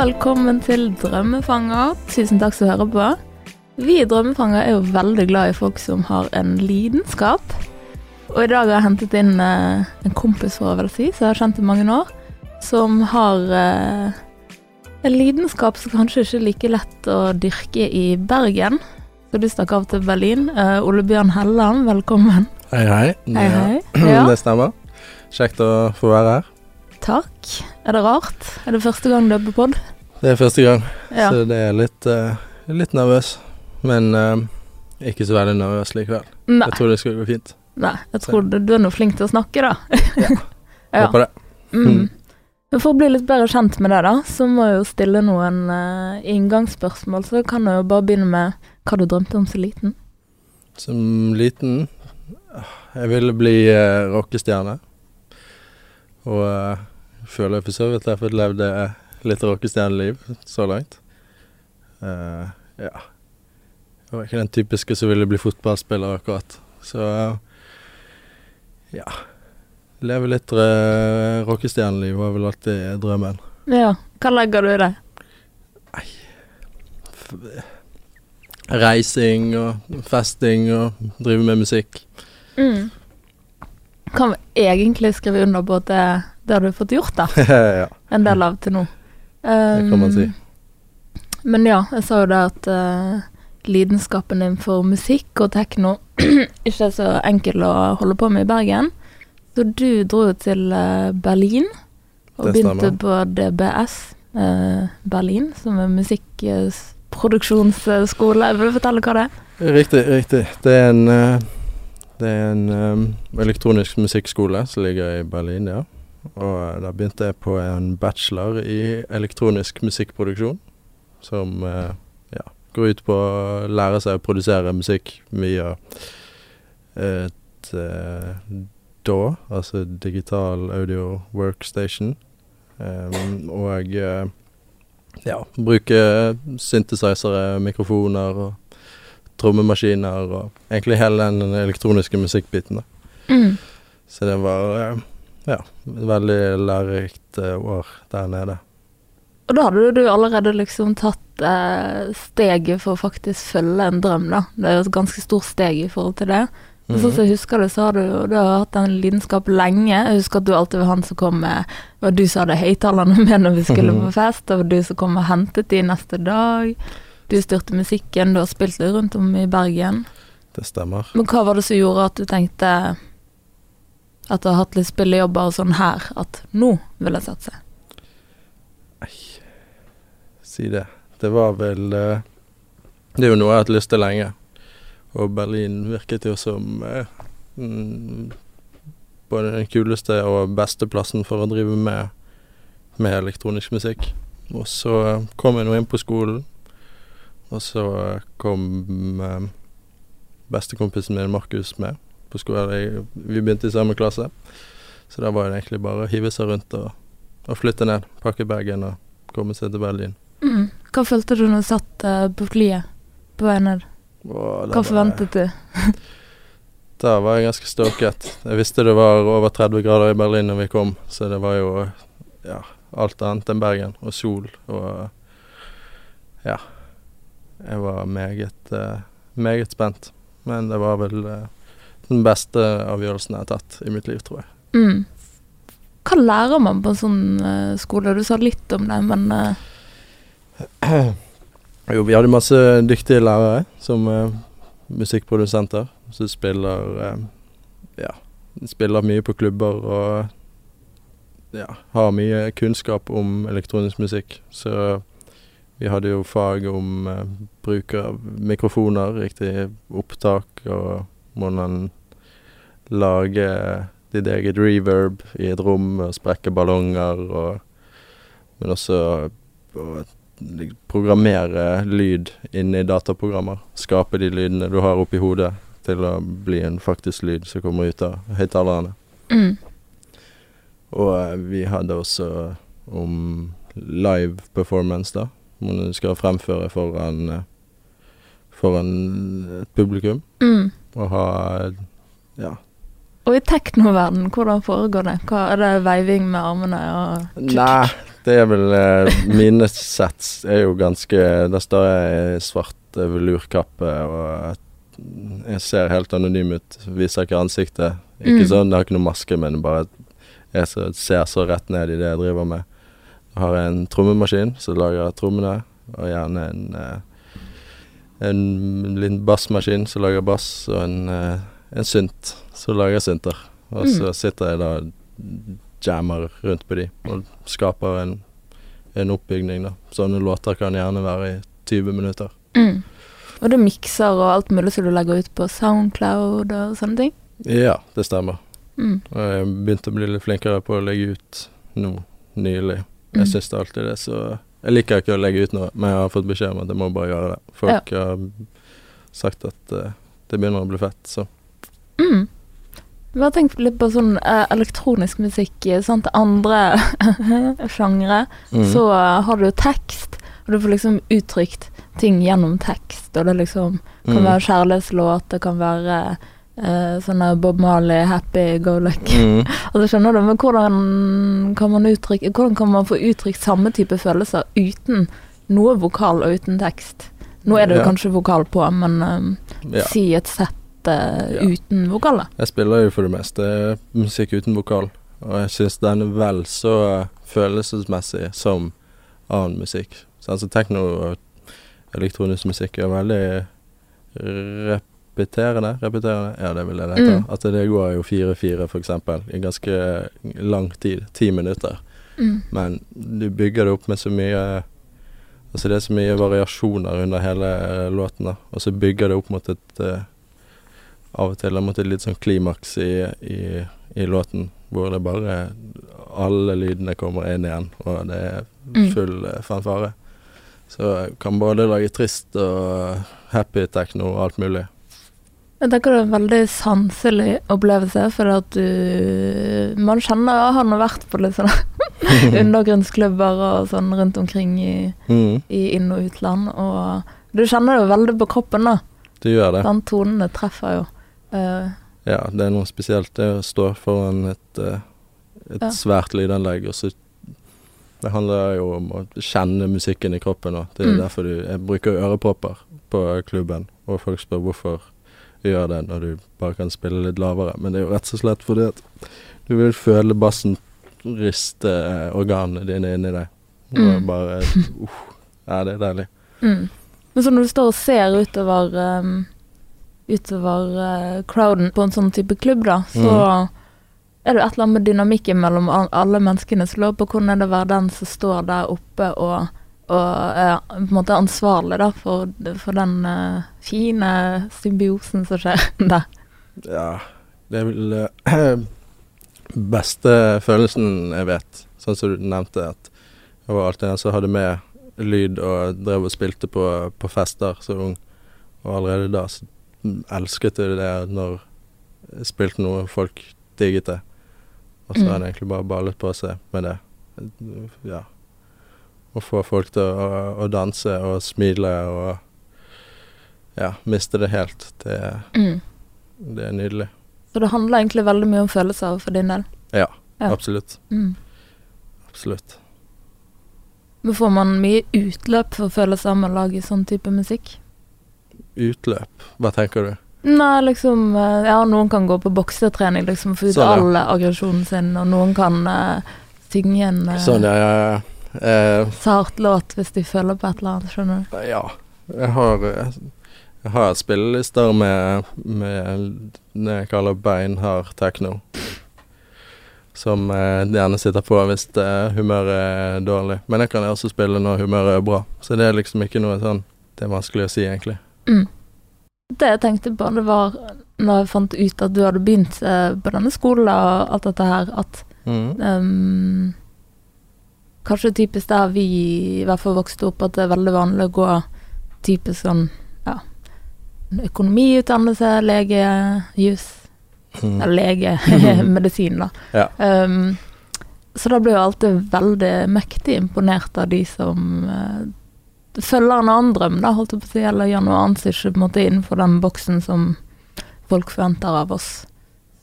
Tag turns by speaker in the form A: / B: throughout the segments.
A: Velkommen til Drømmefanger. Tusen takk som hører på. Vi i Drømmefanger er jo veldig glad i folk som har en lidenskap. Og i dag har jeg hentet inn eh, en kompis, for å vel si, som jeg har kjent i mange år, som har eh, en lidenskap som kanskje ikke er like lett å dyrke i Bergen. Så du stakk av til Berlin. Eh, Ole Bjørn Helland, velkommen.
B: Hei, hei.
A: Hei, hei. Ja,
B: Det stemmer. Kjekt å få være her.
A: Takk. Er det rart? Er det første gang du er på pod?
B: Det er første gang,
A: Ja.
B: så det er litt, uh, litt nervøs. Men uh, ikke så veldig nervøs likevel.
A: Nei.
B: Jeg tror det skal gå fint.
A: Nei, jeg tror du, du er nå flink til å snakke, da. Ja.
B: Håper det.
A: Mm.
B: Mm.
A: Men for å bli litt bedre kjent med deg, da, så må jeg jo stille noen uh, inngangsspørsmål. Så kan jeg jo bare begynne med hva du drømte om som liten.
B: Som liten Jeg ville bli uh, rockestjerne. Og uh, føler for så vidt har fått levd eh, litt rockestjerneliv så langt. Uh, ja. Jeg var ikke den typiske som ville bli fotballspiller akkurat. Så eh, ja. Leve litt uh, rockestjerneliv var vel alltid drømmen.
A: Ja, hva legger du i det?
B: Nei Reising og festing og drive med musikk.
A: Mm. Kan vi egentlig skrive under på at det, det har du fått gjort, da?
B: ja,
A: En del av til nå.
B: det kan man si.
A: Um, Men ja, jeg sa jo det at uh, lidenskapen din for musikk og tekno ikke er så enkel å holde på med i Bergen. Så du dro jo til uh, Berlin og begynte på DBS uh, Berlin, som er musikkproduksjonsskole. Vil du fortelle hva det er?
B: Riktig, riktig. Det er en, eh, det er en um, elektronisk musikkskole som ligger i Berlin, ja. Og eh, da begynte jeg på en bachelor i elektronisk musikkproduksjon. Som uh, ja, går ut på å lære seg å produsere musikk via et uh, DAW, altså Digital Audio Workstation. Um, og uh, ja, bruke synthesizere, mikrofoner og trommemaskiner og egentlig hele den elektroniske musikkbiten.
A: Mm.
B: Så det var eh, ja, veldig lærerikt eh, år der nede.
A: Og da hadde du allerede liksom tatt eh, steget for å faktisk følge en drøm, da. Det er jo et ganske stort steg i forhold til det. Men Sånn som jeg husker det, så har du, du har hatt en lidenskap lenge. Jeg husker at du alltid var han som kom med Det var du som hadde høyttalerne med når vi skulle på fest. og du som kom og hentet de neste dag. Du styrte musikken. Du har spilt litt rundt om i Bergen.
B: Det stemmer.
A: Men hva var det som gjorde at du tenkte at du har hatt litt spillejobber og sånn her, at nå vil jeg satse?
B: Si det. Det var vel eh, Det er jo noe jeg har hatt lyst til lenge. Og Berlin virket jo som eh, mm, både den kuleste og beste plassen for å drive med, med elektronisk musikk. Og så eh, kom jeg nå inn på skolen, og så kom eh, bestekompisen min Markus med på skolen. Vi begynte i samme klasse, så da var det egentlig bare å hive seg rundt og, og flytte ned. Pakke bagen og komme seg til Berlin.
A: Mm. Hva følte du når du satt uh, på flyet på vei ned? Hva
B: forventet
A: forventet du?
B: Da var jeg ganske stoket. Jeg visste det var over 30 grader i Berlin når vi kom, så det var jo ja, alt annet enn Bergen. Og sol og Ja. Jeg var meget, eh, meget spent. Men det var vel eh, den beste avgjørelsen jeg har tatt i mitt liv, tror jeg.
A: Mm. Hva lærer man på en sånn eh, skole? Du sa litt om det, men
B: Jo, vi hadde masse dyktige lærere som musikkprodusenter som spiller Ja, spiller mye på klubber og ja, har mye kunnskap om elektronisk musikk. Så vi hadde jo fag om eh, bruk av mikrofoner, riktig opptak og hvordan lage ditt eget reverb i et rom og sprekke ballonger og Men også og, programmere lyd inni dataprogrammer. Skape de lydene du har oppi hodet til å bli en faktisk lyd som kommer ut av høyttalerne.
A: mm.
B: Og eh, vi hadde også om live performance, da. Du skal fremføre foran, eh, foran et publikum.
A: Mm.
B: Og ha ja,
A: Og i teknoverden, hvordan foregår det? Hva, er det veiving med armene og
B: Nei, Det er vel eh, Mine sets er jo ganske Der står jeg i svart eh, velurkappe og jeg ser helt anonym ut. Viser ikke ansiktet. Ikke
A: Mm.
B: sånn, Jeg har ikke noe maske, men bare jeg ser så rett ned i det jeg driver med. Har en trommemaskin som lager trommene, og gjerne en eh, en liten bassmaskin som lager bass, og en, eh, en synt som lager synter. Og
A: Mm.
B: så sitter jeg da jammer rundt på de, og skaper en, en oppbygning, da. Sånne låter kan gjerne være i 20 minutter.
A: Mm. Og du mikser og alt mulig som du legger ut på Soundcloud og sånne ting?
B: Ja, det stemmer.
A: Mm.
B: Og jeg begynte å bli litt flinkere på å legge ut nå nylig.
A: Mm.
B: Jeg syns det alltid er så Jeg liker ikke å legge ut noe, men jeg har fått beskjed om at jeg må bare gjøre det. Folk har sagt at uh, det begynner å bli fett, så
A: Mm. Bare tenk litt på sånn uh, elektronisk musikk, eh, sant. Andre sjangre,
B: Mm.
A: så uh, har du tekst, og du får liksom uttrykt ting gjennom tekst, og det liksom kan
B: Mm.
A: være kjærlighetslåt, det kan være eh, sånne Bob Marley, happy go lucky.
B: Mm.
A: Altså skjønner du, men hvordan kan man uttrykke Hvordan kan man få uttrykt samme type følelser uten noe vokal og uten tekst? Nå er det
B: Ja.
A: kanskje vokal på, men um,
B: Ja.
A: si et sett uh,
B: Ja.
A: uten vokaler.
B: Jeg spiller jo for det meste musikk uten vokal, og jeg syns den er vel så følelsesmessig som annen musikk. Så altså tekno og elektronisk musikk er veldig repeterende. Repeterende, ja det vil jeg heter.
A: Mm.
B: At det går jo 4-4 for eksempel, i ganske lang tid. Ti minutter.
A: Mm.
B: Men du bygger det opp med så mye Altså det er så mye variasjoner under hele eh, låten, da. Og så bygger det opp mot et uh, Av og til mot et litt sånn klimaks i, i, i låten, hvor det bare Alle lydene kommer inn igjen, og det er
A: Mm.
B: full mm. fanfare. Så jeg kan både lage trist og happy techno og alt mulig.
A: Jeg tenker det er en veldig sanselig opplevelse, for at du Man kjenner Han har vært på litt sånne undergrunnsklubber og sånn rundt omkring i,
B: Mm,
A: i inn- og utland, og du kjenner det jo veldig på kroppen, da.
B: du gjør det.
A: Den tonene treffer jo. Uh,
B: Ja, det er noe spesielt det å stå foran et, eh, et
A: Ja.
B: svært lydanlegg, og så Det handler jo om å kjenne musikken i kroppen òg. Det er
A: Mm.
B: derfor du Jeg bruker ørepropper på klubben, og folk spør hvorfor gjør det når du bare kan spille litt lavere. Men det er jo rett og slett fordi at du vil føle bassen riste eh, organene dine inni deg. Og
A: Mm.
B: bare uh, Ja, det er deilig.
A: mm. Men så når du står og ser utover um, utover uh, crowden på en sånn type klubb, da, så er det et eller annet med dynamikken mellom alle menneskene som lurer på hvordan er det å være den som står der oppe og, og er på en måte ansvarlig da, for, for den uh, fine symbiosen som skjer der.
B: Ja, det er vel uh, beste følelsen jeg vet. Sånn som du nevnte, at jeg var alltid den som hadde med lyd og drev og spilte på, på fester så ung. Og allerede da så elsket jeg det når jeg spilte noe folk digget det. Og så
A: Mm.
B: har det egentlig bare ballet på seg med det. Ja. Å få folk til å, å danse og smile og ja, miste det helt. Det,
A: Mm.
B: det er nydelig.
A: Så det handler egentlig veldig mye om følelser for din del.
B: Ja,
A: Ja.
B: absolutt.
A: Mm.
B: Absolutt.
A: Men får man mye utløp for følelser med å lage sånn type musikk?
B: Utløp, hva tenker du?
A: Nei, liksom eh, Ja, noen kan gå på boksetrening, liksom, få ut
B: Sånn, ja.
A: all aggresjonen sin, og noen kan uh, synge en uh,
B: Sånn, ja, ja, ja. Eh,
A: sart låt hvis de føler på et eller annet, skjønner du?
B: ja. Jeg har, eh, jeg har spillelister med, med det jeg kaller beinhard techno. Som eh, gjerne sitter på hvis eh, humøret er dårlig. Men jeg kan også spille når humøret er bra. Så det er liksom ikke noe sånn Det er vanskelig å si, egentlig.
A: Mm. Det jeg tenkte på, det var når jeg fant ut at du hadde begynt eh, på denne skolen og alt dette her, at
B: Mm.
A: ehm, Kanskje typisk der vi i hvert fall vokste opp, at det er veldig vanlig å gå typisk sånn ja, økonomiutdannelse, lege, jus
B: Mm.
A: Eller lege, medisin, da.
B: Ja.
A: Um, så da blir jeg alltid veldig mektig imponert av de som uh, følger en annen drøm, da, holdt jeg på å si, eller gjør noe annet som ikke på en måte innenfor den boksen som folk forventer av oss.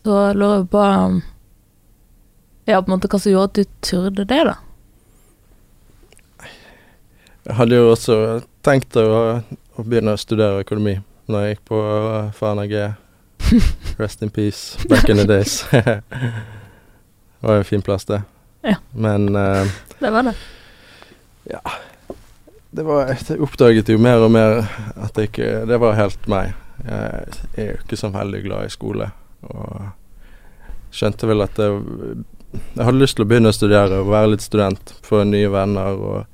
A: Så lurer jeg på Ja, på en måte hva som gjorde at du turde det, da.
B: Jeg hadde jo også tenkt å, å begynne å studere økonomi når jeg gikk på uh, Fana G. Rest in peace, back in the days. det var jo en fin plass, det.
A: Ja.
B: Men uh,
A: Det var det. Ja.
B: det var, jeg oppdaget jo mer og mer at det ikke Det var helt meg. Jeg er jo ikke så veldig glad i skole. Og skjønte vel at jeg, jeg hadde lyst til å begynne å studere og være litt student. Få nye venner og,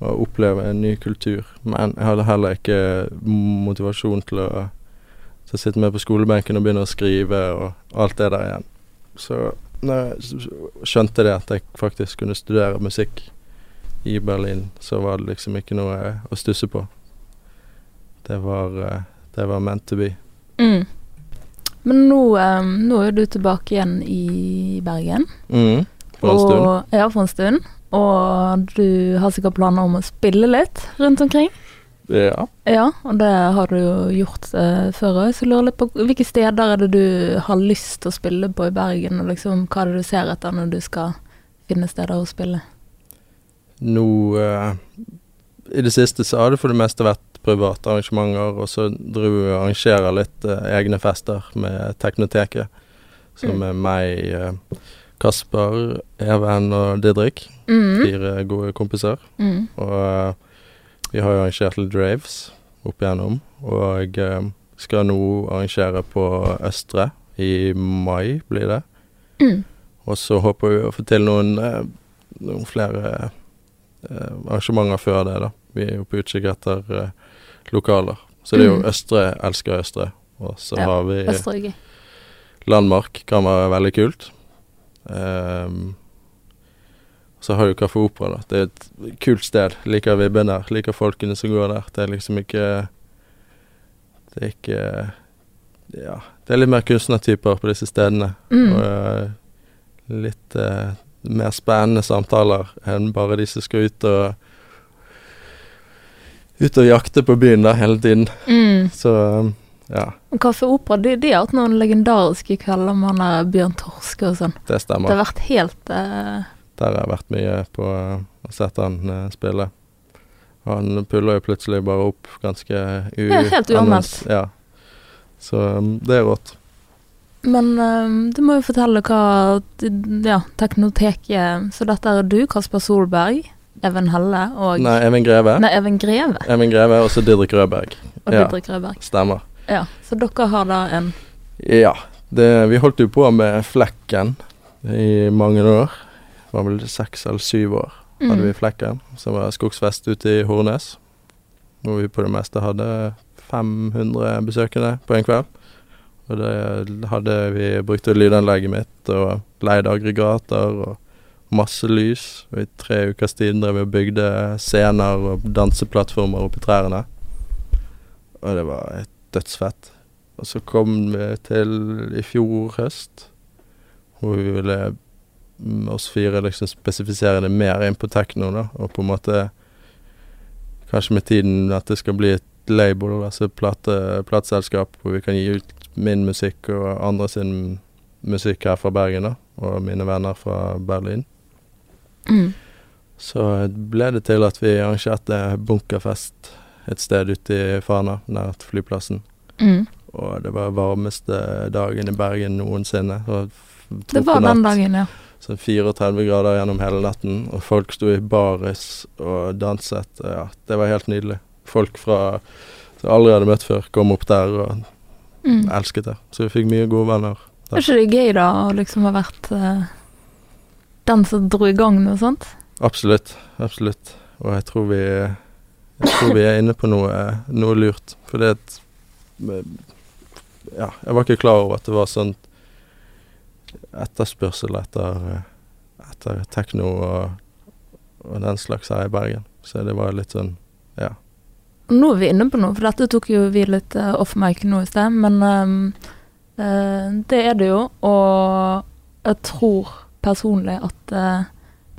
B: og oppleve en ny kultur. Men jeg hadde heller ikke motivasjon til å, til å sitte med på skolebenken og begynne å skrive og alt det der igjen. Så når jeg skjønte det at jeg faktisk kunne studere musikk i Berlin, så var det liksom ikke noe å stusse på. Det var, eh, det var meant to be.
A: Mm. Men nå, eh, nå er du tilbake igjen i Bergen.
B: Mm. For en stund.
A: Og, ja, for en stund. Og du har sikkert planer om å spille litt rundt omkring?
B: Ja.
A: Ja, og det har du jo gjort eh, før òg, så jeg lurer litt på hvilke steder er det du har lyst til å spille på i Bergen, og liksom hva er det du ser etter når du skal finne steder å spille?
B: Nå eh, I det siste så har det for det meste vært private arrangementer, og så driver vi og arrangerer litt eh, egne fester med Teknoteket. Som
A: Mm.
B: er meg, eh, Kasper, Even og Didrik.
A: Mm.
B: Fire gode kompiser.
A: Mm.
B: Og eh, vi har jo arrangert litt raves opp igjennom, og eh, skal nå arrangere på Østre i mai, blir det.
A: Mm.
B: Og så håper vi å få til noen, eh, noen flere arrangementer før det, da. Vi er jo på utkikk etter lokaler. Så det er jo
A: Mm.
B: Østre, elsker Østre. Og så
A: Ja,
B: har vi. Landmark, kan være veldig kult. Ehm, så har jo Kaffe Opera, da. Det er et kult sted. Liker vibben der. Liker folkene som går der. Det er liksom ikke Det er ikke Ja. Det er litt mer kunstnertyper på disse stedene.
A: Mm.
B: Og eh, litt eh, mer spennende samtaler enn bare de som skal ut og Ut og jakte på byen da hele tiden.
A: Mm.
B: Så um, ja,
A: Men Kaffe Opera, de, de har hatt noen legendariske kvelder med han der Bjørn Torske og sånn.
B: det
A: Det har vært helt uh...
B: Der har jeg vært mye på og sett han uh, spille. Han puller jo plutselig bare opp ganske u...
A: Ja, helt uanmeldt.
B: Ja. Så um, det er rått.
A: Men um, du må jo fortelle hva Ja, Teknoteket Så dette er du, Kasper Solberg, Even Helle og
B: Nei, Even Greve.
A: Nei, Even Greve
B: Even Greve og så Didrik Rødberg.
A: og
B: Ja.
A: Didrik Rødberg.
B: Stemmer.
A: Ja, så dere har da en
B: Ja. Det, vi holdt jo på med Flekken i mange år. Det var vel seks eller syv år hadde vi
A: mm,
B: Flekken, som var skogsfest ute i Hornes. Hvor vi på det meste hadde 500 besøkende på en kveld. Og det hadde vi brukt lydanlegget mitt og leid aggregater og masse lys. Og I tre ukers tid drev vi og bygde scener og danseplattformer oppi trærne. Og det var et dødsfett. Og så kom vi til i fjor høst, hvor vi ville mm, oss fire liksom spesifisere det mer inn på tekno, da, og på en måte Kanskje med tiden at det skal bli et label, altså plate, plateselskap, hvor vi kan gi ut min musikk og andre sin musikk her fra Bergen, da, og mine venner fra Berlin.
A: mm,
B: Så ble det til at vi arrangerte bunkerfest et sted ute i Fana, nært flyplassen.
A: mm.
B: Og det var varmeste dagen i Bergen noensinne.
A: Det var den dagen, ja.
B: Så 34 grader gjennom hele natten, og folk sto i baris og danset. Ja, det var helt nydelig. Folk fra som jeg aldri hadde møtt før, kom opp der og
A: Mm.
B: elsket det. Så vi fikk mye gode venner.
A: Er ikke det gøy, da, å liksom ha vært uh, den som dro i gang noe sånt?
B: Absolutt. Absolutt. Og jeg tror vi Jeg tror vi er inne på noe, noe lurt. For det at Ja, jeg var ikke klar over at det var sånn etterspørsel etter, etter tekno og, og den slags her i Bergen. Så det var litt sånn Ja.
A: Nå er vi inne på noe, for dette tok jo vi litt eh, off mic nå i sted, men eh, det er det jo, og jeg tror personlig at eh,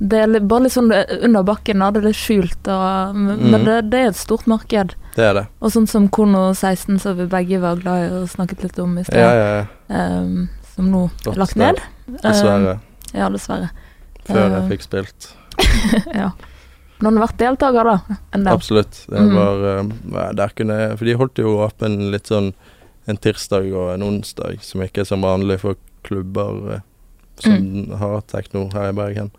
A: det er bare litt sånn under bakken, det er litt skjult, og, men
B: mm.
A: det, det er et stort marked.
B: Det er det.
A: Og sånn som Kono 16, som vi begge var glad i og snakket litt om i sted,
B: Ja, ja, ja.
A: Um, som nå er lagt ned.
B: Dessverre.
A: Um, ja, dessverre.
B: Før
A: eh,
B: jeg fikk spilt.
A: ja. Men han har vært deltaker, da?
B: Absolutt. Det
A: Mhm.
B: var mm. Der kunne jeg For de holdt jo åpen litt sånn en tirsdag og en onsdag, som ikke er så vanlig for klubber eh, som
A: Mm.
B: har tekno her i Bergen.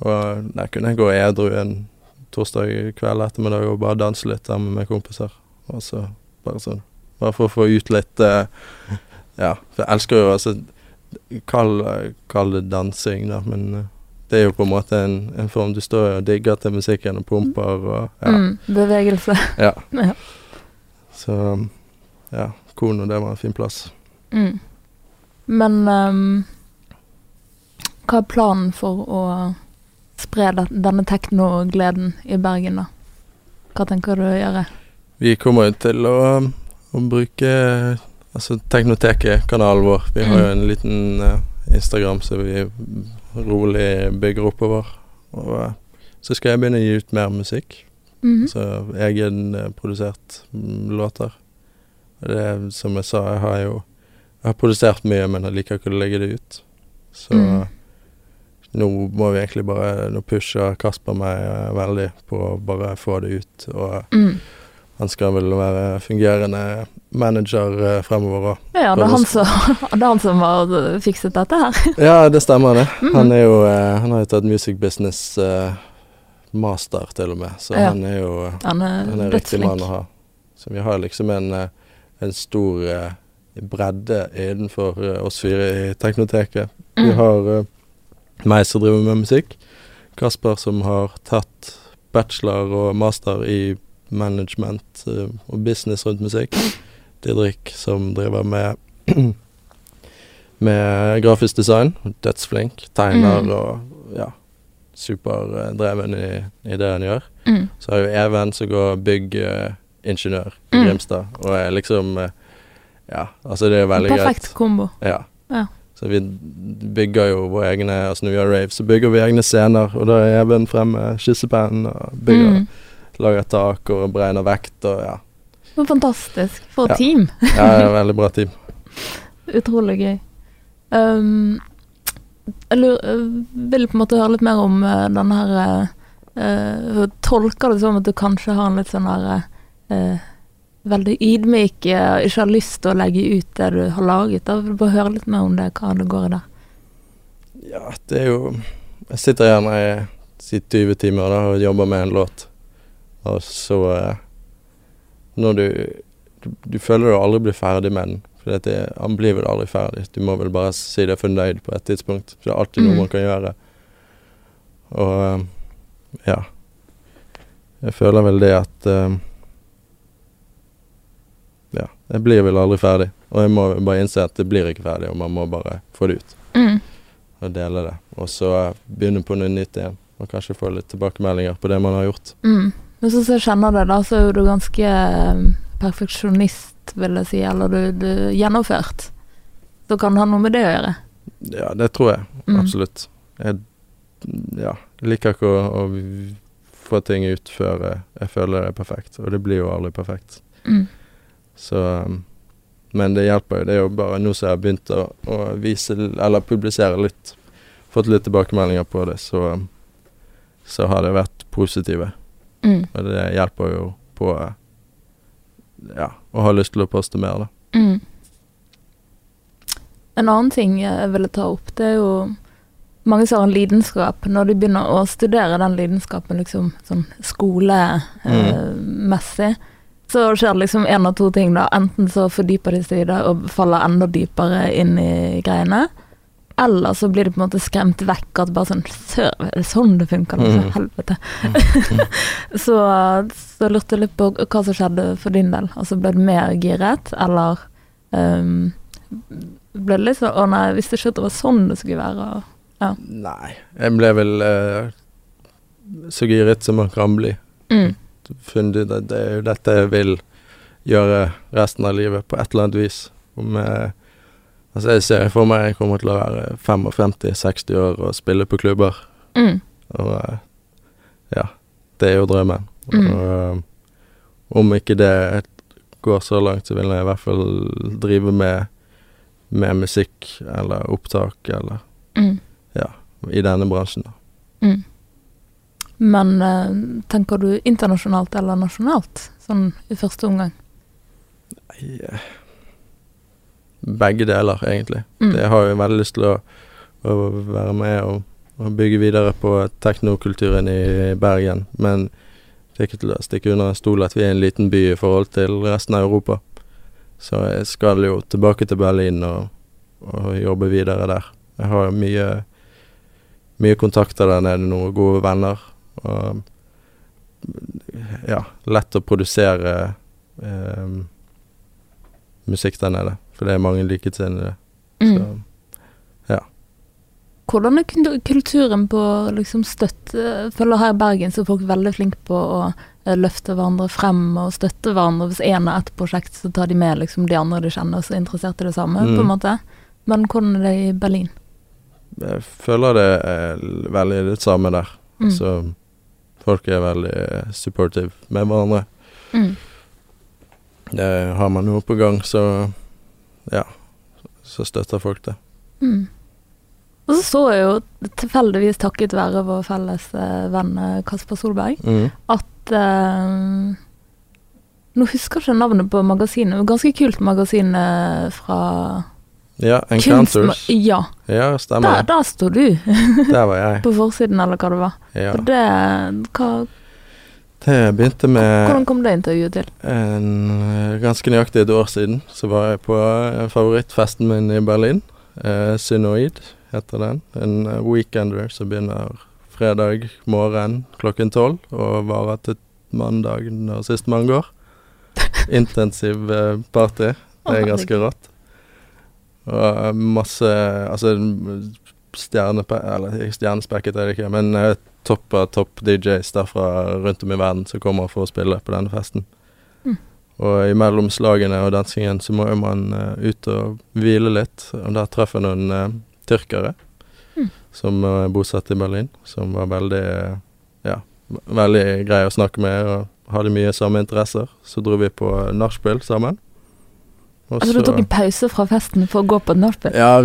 B: Og der kunne jeg gå edru en torsdag kveld ettermiddag og bare danse litt sammen med kompiser. Og så bare sånn Bare for å få ut litt uh, Ja, for jeg elsker jo altså Kall, kall det dansing, da, men uh, det er jo på en måte en, en form Du står og digger til musikken og pumper og ja.
A: Mm, bevegelse.
B: Ja.
A: Ja.
B: Så ja, Kono, det var en fin plass.
A: Mm. Men um, hva er planen for å spre denne teknogleden i Bergen, da? Hva tenker du å gjøre?
B: Vi kommer jo til å, å bruke altså Teknoteket-kanalen vår. Vi har jo
A: Mm.
B: en liten uh, Instagram som vi rolig bygger oppover. Og uh, så skal jeg begynne å gi ut mer musikk.
A: Mhm.
B: Så egenprodusert mm, låter. Det er som jeg sa, jeg har jo jeg har produsert mye, men jeg liker ikke å legge det ut. Så
A: Mm.
B: Nå må vi egentlig bare Nå pusher Kasper meg eh, veldig på å bare få det ut. Og
A: Mm.
B: han skal vel være fungerende manager eh, fremover òg.
A: Ja, det er, han som, det er han som har fikset dette her.
B: Ja, det stemmer det.
A: Mm.
B: Han er jo eh, Han har jo tatt music business eh, master, til og med. Så
A: Ja.
B: han er jo eh,
A: Han er,
B: Han er riktig mann å ha. Så vi har liksom en, eh, en stor eh, bredde innenfor eh, oss fire i Teknoteket. Vi
A: Mm.
B: har eh, meg som driver med musikk. Kasper som har tatt bachelor og master i management eh, og business rundt musikk. Didrik som driver med med grafisk design. Dødsflink. Tegner
A: Mm.
B: og ja, superdreven i, i det han gjør.
A: Mm.
B: Så har jo Even som går byggingeniør i
A: Mm.
B: Grimstad, og er liksom eh, Ja, altså det er veldig greit.
A: Perfekt kombo.
B: Ja.
A: Ja.
B: Så vi bygger jo våre egne Altså når vi gjør rave, så bygger vi egne scener, og da er Even frem med skissepenn og bygger,
A: Mm.
B: lager tak og beregner vekt og ja.
A: Så Fantastisk. For et
B: Ja.
A: team.
B: ja det er et veldig bra team.
A: Utrolig gøy. Um, jeg lurer, jeg vil på en måte høre litt mer om uh, denne her uh, Tolker det som at du kanskje har en litt sånn her uh, Veldig ydmyk, og ikke har lyst til å legge ut det du har laget. Da vil du bare høre litt mer om det, hva det går i det.
B: Ja, det er jo Jeg sitter gjerne i si 20 timer da, og jobber med en låt, og så eh, Når du, du føler du aldri blir ferdig med den. For det, han blir vel aldri ferdig. Du må vel bare si deg fornøyd på et tidspunkt. For det er alltid noe
A: Mm.
B: man kan gjøre. Og eh, ja. Jeg føler vel det at eh, Ja, jeg blir vel aldri ferdig. Og jeg må bare innse at det blir ikke ferdig, og man må bare få det ut
A: Mm.
B: og dele det. Og så begynne på noe nytt igjen, og kanskje få litt tilbakemeldinger på det man har gjort.
A: Mm. Men sånn som jeg kjenner det, da, så er du ganske um, perfeksjonist, vil jeg si. Eller du, du gjennomført. Så kan det ha noe med det å gjøre.
B: Ja, det tror jeg.
A: Mm.
B: Absolutt. Jeg ja, liker ikke å, å få ting ut før jeg, jeg føler det er perfekt, og det blir jo aldri perfekt.
A: Mm.
B: Så um, Men det hjelper jo. Det er jo bare nå som jeg har begynt å, å vise eller publisere litt, fått litt tilbakemeldinger på det, så, um, så har det vært positive.
A: Mm.
B: Og det hjelper jo på eh, Ja, å ha lyst til å poste mer, da.
A: Mm. En annen ting jeg ville ta opp, det er jo mange som har en lidenskap. Når de begynner å studere den lidenskapen liksom sånn skolemessig, så skjer det liksom én av to ting, da. Enten så fordyper de seg i det og faller enda dypere inn i greiene. Eller så blir de på en måte skremt vekk. At bare sånn er det sånn det funker? Altså,
B: Mm.
A: helvete. så, så jeg litt på hva som skjedde for din del. Altså ble du mer giret, eller um, ble det litt sånn Å nei, jeg visste ikke at det var sånn det skulle være. Og,
B: Nei. Jeg ble vel uh, så giret som man kan bli.
A: mm,
B: Funnet ut at det er jo dette jeg vil gjøre resten av livet, på et eller annet vis. Om jeg Altså, jeg ser for meg jeg kommer til å være 55-60 år og spille på klubber.
A: mm,
B: Og eh, ja, det er jo drømmen.
A: Mm.
B: Og eh, om ikke det går så langt, så vil jeg i hvert fall drive med, med musikk eller opptak eller
A: mm,
B: i denne bransjen. da.
A: mm. Men eh, tenker du internasjonalt eller nasjonalt, sånn i første omgang?
B: Nei, eh, Begge deler, egentlig.
A: Mm.
B: Jeg har jo veldig lyst til å, å være med og, og bygge videre på teknokulturen i Bergen. Men det er ikke til å stikke under en stol at vi er en liten by i forhold til resten av Europa. Så jeg skal jo tilbake til Berlin og, og jobbe videre der. Jeg har mye, mye kontakter der nede, noen gode venner. Og ja, lett å produsere eh, musikk der nede. For det er mange likesinnede.
A: Mm.
B: Så
A: Hvordan er kulturen på liksom støtte føler her i Bergen så er folk veldig flinke på å eh, løfte hverandre frem og støtte hverandre. Hvis én har ett prosjekt, så tar de med liksom de andre de kjenner som er interessert i det samme. på en
B: Mm.
A: måte. Men hvordan er det i Berlin?
B: jeg føler det er veldig det samme der.
A: Mm.
B: Så folk er veldig supportive med hverandre.
A: Mm.
B: Det har man noe på gang, så ja. Så støtter folk det.
A: Mm. Og så så jeg jo tilfeldigvis takket være vår felles eh, venn Kasper Solberg
B: Mm.
A: at eh, Nå husker jeg ikke navnet på magasinet, men ganske kult magasin eh, fra
B: Ja, Encounters.
A: Ja,
B: Ja, stemmer Der,
A: der sto du
B: Der var jeg.
A: på forsiden, eller hva det var.
B: Ja.
A: Og det hva,
B: Det begynte med
A: Hvordan kom det intervjuet til?
B: en, eh, ganske nøyaktig et år siden. Så var jeg på eh, favorittfesten min i Berlin. Eh, Synoid heter den. En eh, weekender som begynner fredag morgen klokken tolv og varer til mandag når sistemann går. Intensiv party. Det er ganske rått. Og eh, masse Altså stjernespekket er det ikke, men eh, topp av topp DJs derfra rundt om i verden som kommer for å spille på denne festen.
A: Mm.
B: Og imellom slagene og dansingen så må jo man uh, ut og hvile litt. Og der traff jeg noen uh, tyrkere
A: Mm.
B: som er bosatt i Berlin, som var veldig uh, ja, veldig greie å snakke med og hadde mye samme interesser. Så dro vi på nachspiel sammen. Og
A: Altså Du tok en pause fra festen for å gå på nachspiel?
B: ja,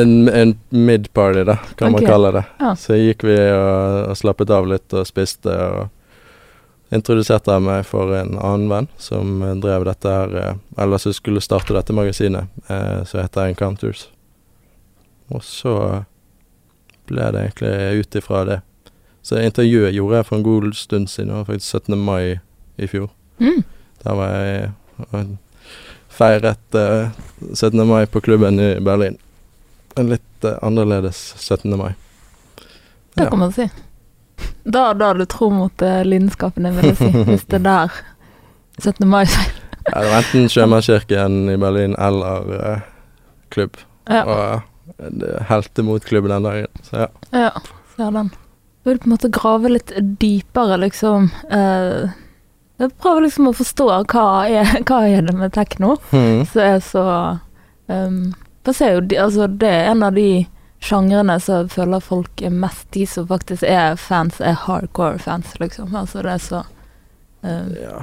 B: en, en mid-party, da, kan
A: okay.
B: man kalle det.
A: Ja.
B: Så gikk vi og, og slappet av litt og spiste. og Introduserte jeg meg for en annen venn som drev dette her eh, Eller som skulle starte dette magasinet, eh, som heter Encounters. Og så ble det egentlig ut ifra det. Så intervjuet gjorde jeg for en god stund siden, faktisk 17. mai i fjor.
A: Mm.
B: Der var jeg feiret eh, 17. mai på klubben i Berlin. En litt eh, annerledes 17. mai.
A: Det kan man si. Da, da er du tro mot eh, lidenskapen din, vil jeg si. Hvis det er der 17. mai
B: Ja, det var enten Sjømannskirken i Berlin eller uh, klubb.
A: Ja,
B: Og uh, helte mot klubben den dagen. Så ja.
A: ja ser den. Du Vil på en måte grave litt dypere, liksom. Eh, jeg prøver liksom å forstå hva er, hva er det med tekno
B: mm.
A: som er så um, jo, altså, Det er en av de sjangrene som føler folk er mest De som faktisk er fans, er hardcore fans, liksom. Altså det er så um,
B: ja.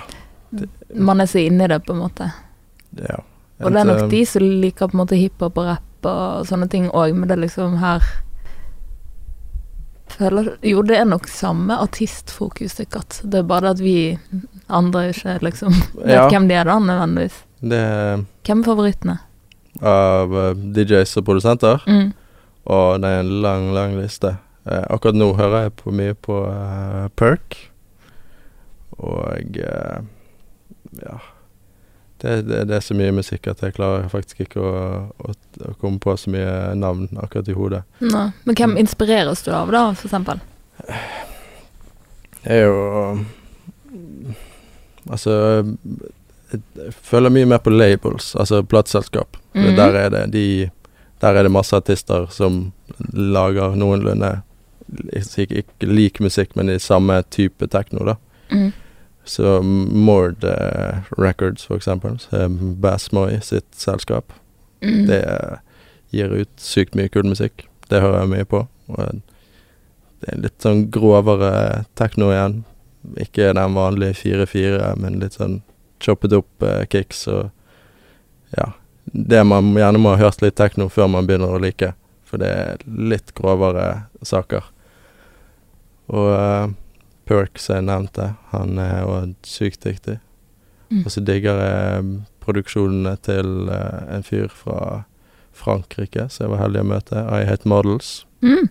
A: Man er så inni det, på en måte.
B: ja.
A: Og det er nok de som liker på en måte hiphop og rapp og sånne ting òg, men det er liksom her føler, Jo, det er nok samme artistfokus, sikkert. Det er bare det at vi andre ikke liksom vet
B: Ja.
A: hvem de er, da, nødvendigvis.
B: Det er
A: Hvem er favorittene?
B: av uh, DJs og produsenter.
A: Mm.
B: Og det er en lang, lang liste. Uh, akkurat nå hører jeg på mye på uh, Perk. Og eh, ja det, det, det er så mye musikk at jeg klarer faktisk ikke å, å, å komme på så mye navn akkurat i hodet.
A: Nei. Men hvem inspireres du av, da, for eksempel?
B: Det er jo Altså jeg, føler mye mer på labels, altså plateselskap.
A: Mm.
B: Der er det de Der er det masse artister som lager noenlunde ikke, ikke lik musikk, men i samme type tekno, da.
A: Mm.
B: Så Mord uh, Records, for eksempel, er Bassmoy sitt selskap.
A: Mm.
B: Det eh, gir ut sykt mye kul musikk. Det hører jeg mye på. Og det er litt sånn grovere tekno igjen. Ikke den vanlige 4-4, men litt sånn choppet opp eh, kicks og ja. Det man gjerne må ha hørt litt tekno før man begynner å like. For det er litt grovere saker. Og eh, Perk, som jeg nevnte, han er òg sykt dyktig.
A: Mm.
B: Og så digger jeg produksjonene til eh, en fyr fra Frankrike som jeg var heldig å møte, I Hate Models.
A: Mm.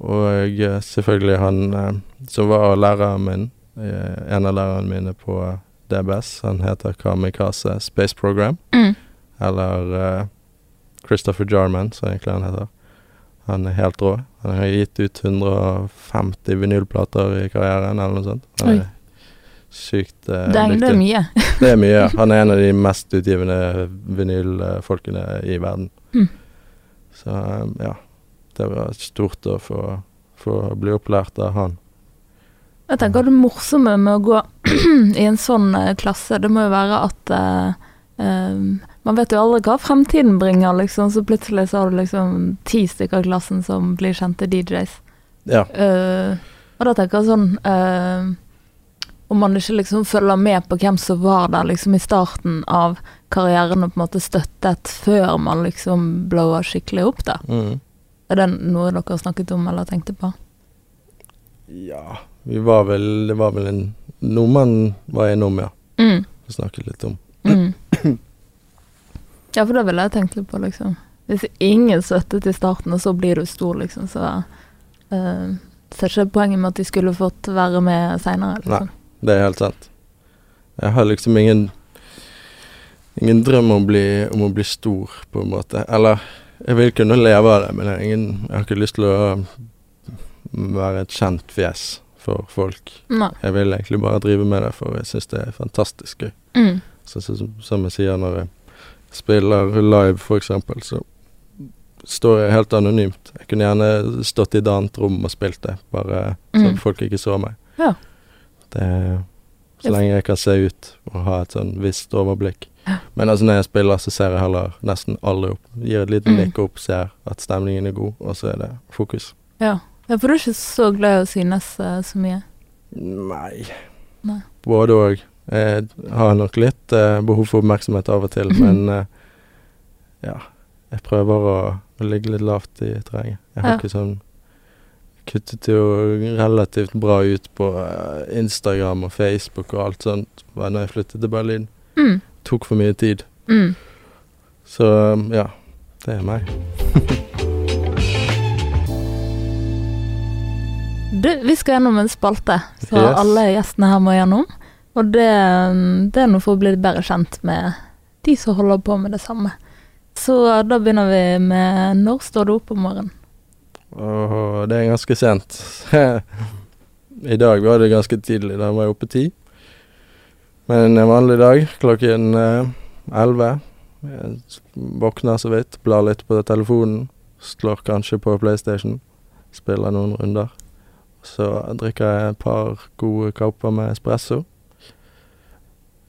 B: Og eh, selvfølgelig han eh, som var læreren min, eh, en av lærerne mine på DBS. Han heter Kamikaze Space Program,
A: Mm.
B: eller Christopher Jarman, som egentlig han heter. Han er helt rå. Han har gitt ut 150 vinylplater i karrieren, eller noe sånt. Han
A: Oi.
B: er sykt eh,
A: Det, er, det er mye.
B: Det er mye. ja. Han er en av de mest utgivende vinylfolkene i verden.
A: Mm.
B: Så um, ja, det var stort å få, få bli opplært av han.
A: Jeg tenker det morsomme med å gå i en sånn eh, klasse, det må jo være at eh, eh, Man vet jo aldri hva fremtiden bringer, liksom. Så plutselig så har du liksom ti stykker av klassen som blir kjente DJs.
B: Ja.
A: Eh, og da tenker jeg sånn eh, Om man ikke liksom følger med på hvem som var der liksom i starten av karrieren og på en måte støttet før man liksom blower skikkelig opp, da.
B: Mm.
A: Er det noe dere har snakket om eller tenkte på?
B: Ja, vi var vel Det var vel en noe man var innom, ja.
A: Mm.
B: Vi snakket litt om.
A: Mm. Ja, for det ville jeg tenkt litt på, liksom. Hvis ingen støttet i starten, og så blir du stor, liksom, så uh, ser ikke poenget med at de skulle fått være med seinere, liksom.
B: Nei, Det er helt sant. Jeg har liksom ingen Ingen drøm om å bli, om å bli stor, på en måte. Eller jeg vil kunne leve av det, men jeg har, ingen, jeg har ikke lyst til å være et kjent fjes for folk.
A: Nei.
B: Jeg vil egentlig bare drive med det, for jeg syns det er fantastisk gøy.
A: Mm.
B: Så, så, som jeg sier når jeg spiller live, for eksempel, så står jeg helt anonymt. Jeg kunne gjerne stått i et annet rom og spilt det, bare så
A: Mm.
B: folk ikke så meg.
A: Ja.
B: Det, så lenge jeg kan se ut og ha et sånn visst overblikk. Men altså når jeg spiller, så ser jeg heller nesten alle opp. Gir et lite
A: Mm.
B: nikk opp, ser at stemningen er god, og så er det fokus.
A: Ja. for du er ikke så glad i å synes uh, så mye.
B: Nei.
A: Nei.
B: Både òg. Jeg har nok litt uh, behov for oppmerksomhet av og til, men uh, ja. Jeg prøver å, å ligge litt lavt i terrenget. Jeg har
A: Ja.
B: ikke sånn Kuttet jo relativt bra ut på Instagram og Facebook og alt sånt når jeg flyttet til Berlin.
A: Mm.
B: Tok for mye tid.
A: Mm.
B: Så ja, det er meg.
A: Du, vi skal gjennom en spalte som
B: Yes.
A: alle gjestene her må gjennom. Og det, det er noe for å bli bedre kjent med de som holder på med det samme. Så da begynner vi med når står du opp om morgenen?
B: Og det er ganske sent. I dag var det ganske tidlig. Da var jeg oppe ti. Men en vanlig dag klokken eh, elleve. S- våkner så vidt, blar litt på telefonen. Slår kanskje på PlayStation. Spiller noen runder. Så drikker jeg et par gode kopper med espresso.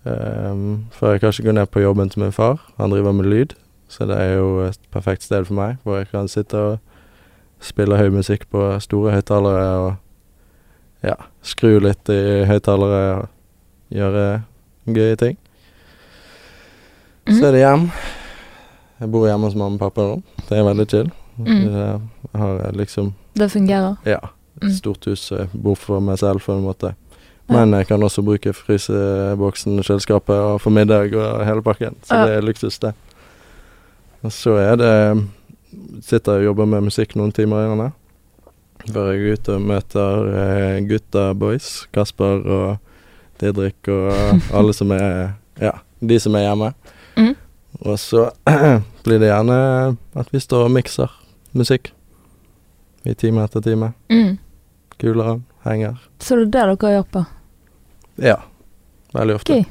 B: Um, før jeg kanskje går ned på jobben til min far. Han driver med lyd, så det er jo et perfekt sted for meg, hvor jeg kan sitte og spille høy musikk på store høyttalere og ja, skru litt i høyttalere og gjøre gøye ting. Så er det hjem. Jeg bor hjemme hos mamma og pappa. Det er veldig chill.
A: Mm.
B: Har liksom
A: Det fungerer.
B: ja,
A: Mm.
B: stort hus så jeg bor for meg selv på en måte. Men jeg kan også bruke fryseboksen, kjøleskapet og få middag og hele pakken. Så det er luksus, det. Og så er det Sitter og jobber med musikk noen timer i denne. Før jeg er ute og møter eh, gutta boys. Kasper og Didrik og alle som er Ja, de som er hjemme.
A: Mm.
B: Og så blir det gjerne at vi står og mikser musikk. I time etter time.
A: Mm.
B: Kuler, henger.
A: Så det er det dere gjør på?
B: Ja. Veldig ofte.
A: Okay.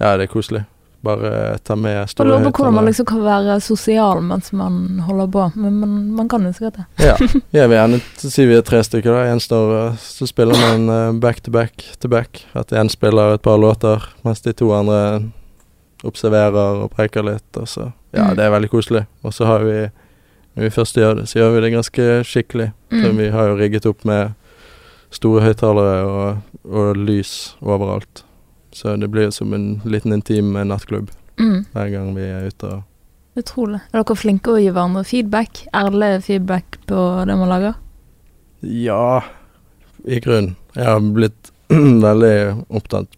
B: Ja, det er koselig. Bare ta med
A: Jeg
B: store
A: lurer på hvordan man liksom kan være sosial mens man holder på, men man, man kan jo sikkert det.
B: Ja. Jeg vil gjerne si vi er tre stykker, da. En står så spiller man eh, back to back to back. At én spiller et par låter, mens de to andre observerer og preker litt. Og så Ja,
A: Mm.
B: det er veldig koselig. Og så har vi Når vi først gjør det, så gjør vi det ganske skikkelig. Så
A: Mm.
B: vi har jo rigget opp med store høyttalere og, og lys overalt. Så det blir som en liten intim nattklubb
A: Mm.
B: hver gang vi er ute og
A: Utrolig. Er dere flinke å gi hverandre feedback? Ærlig feedback på det man lager?
B: Ja i grunnen. Jeg har blitt veldig opptatt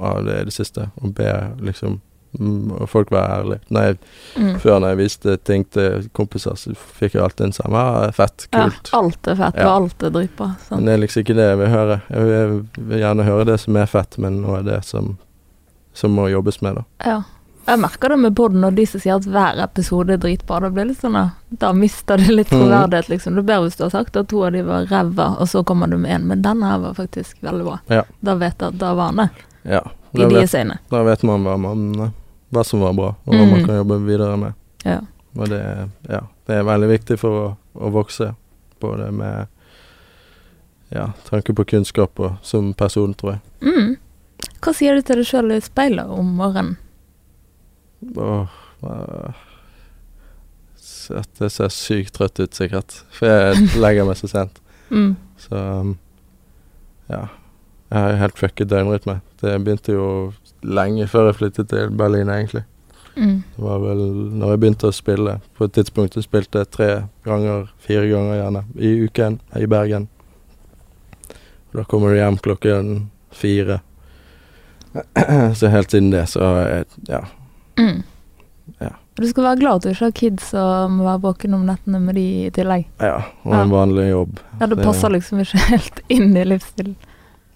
B: av det i det siste. Å be liksom og folk var ærlige. Når jeg,
A: Mm.
B: Før når jeg viste ting til kompiser, så fikk jeg alltid en samme. ah, Fett, kult.
A: Ja, alt er fett,
B: Ja.
A: og alt er dritbra.
B: Men det er liksom ikke det jeg vil høre. Jeg vil, jeg vil gjerne høre det som er fett, men nå er det som, som må jobbes med, da.
A: Ja. Jeg merker det med podden og de som sier at hver episode er dritbra. Da blir litt sånn da, mister det litt
B: Mhm.
A: troverdighet, liksom. Det er bedre hvis du har sagt at to av de var ræva, og så kommer du med en. Men denne her var faktisk veldig bra.
B: Ja.
A: Da vet jeg at da var han det.
B: Ja.
A: I deres øyne.
B: da vet man hva, man hva som var bra, og hva man
A: Mhm.
B: kan jobbe videre med.
A: Ja.
B: Og det, ja, det er veldig viktig for å, å vokse, både med ja, tanke på kunnskap og som person, tror jeg.
A: Mm. Hva sier du til deg sjøl i speilet om morgenen?
B: Åh, at jeg ser sykt trøtt ut, sikkert. For jeg legger meg så sent.
A: Mm.
B: Så ja. Jeg har helt fucket døgnrytme. Det begynte jo lenge før jeg flyttet til Berlin, egentlig.
A: Mm.
B: Det var vel når jeg begynte å spille. På et tidspunkt jeg spilte tre ganger, fire ganger gjerne, i uken i Bergen. Og da kommer du hjem klokken fire. så helt siden det, så jeg Ja.
A: Mm.
B: Ja.
A: Du skal være glad at du ikke har kids og må være våken om nettene med de i tillegg.
B: ja og en
A: Ja.
B: vanlig jobb.
A: Ja, Det- passer liksom ikke helt inn i livsstilen.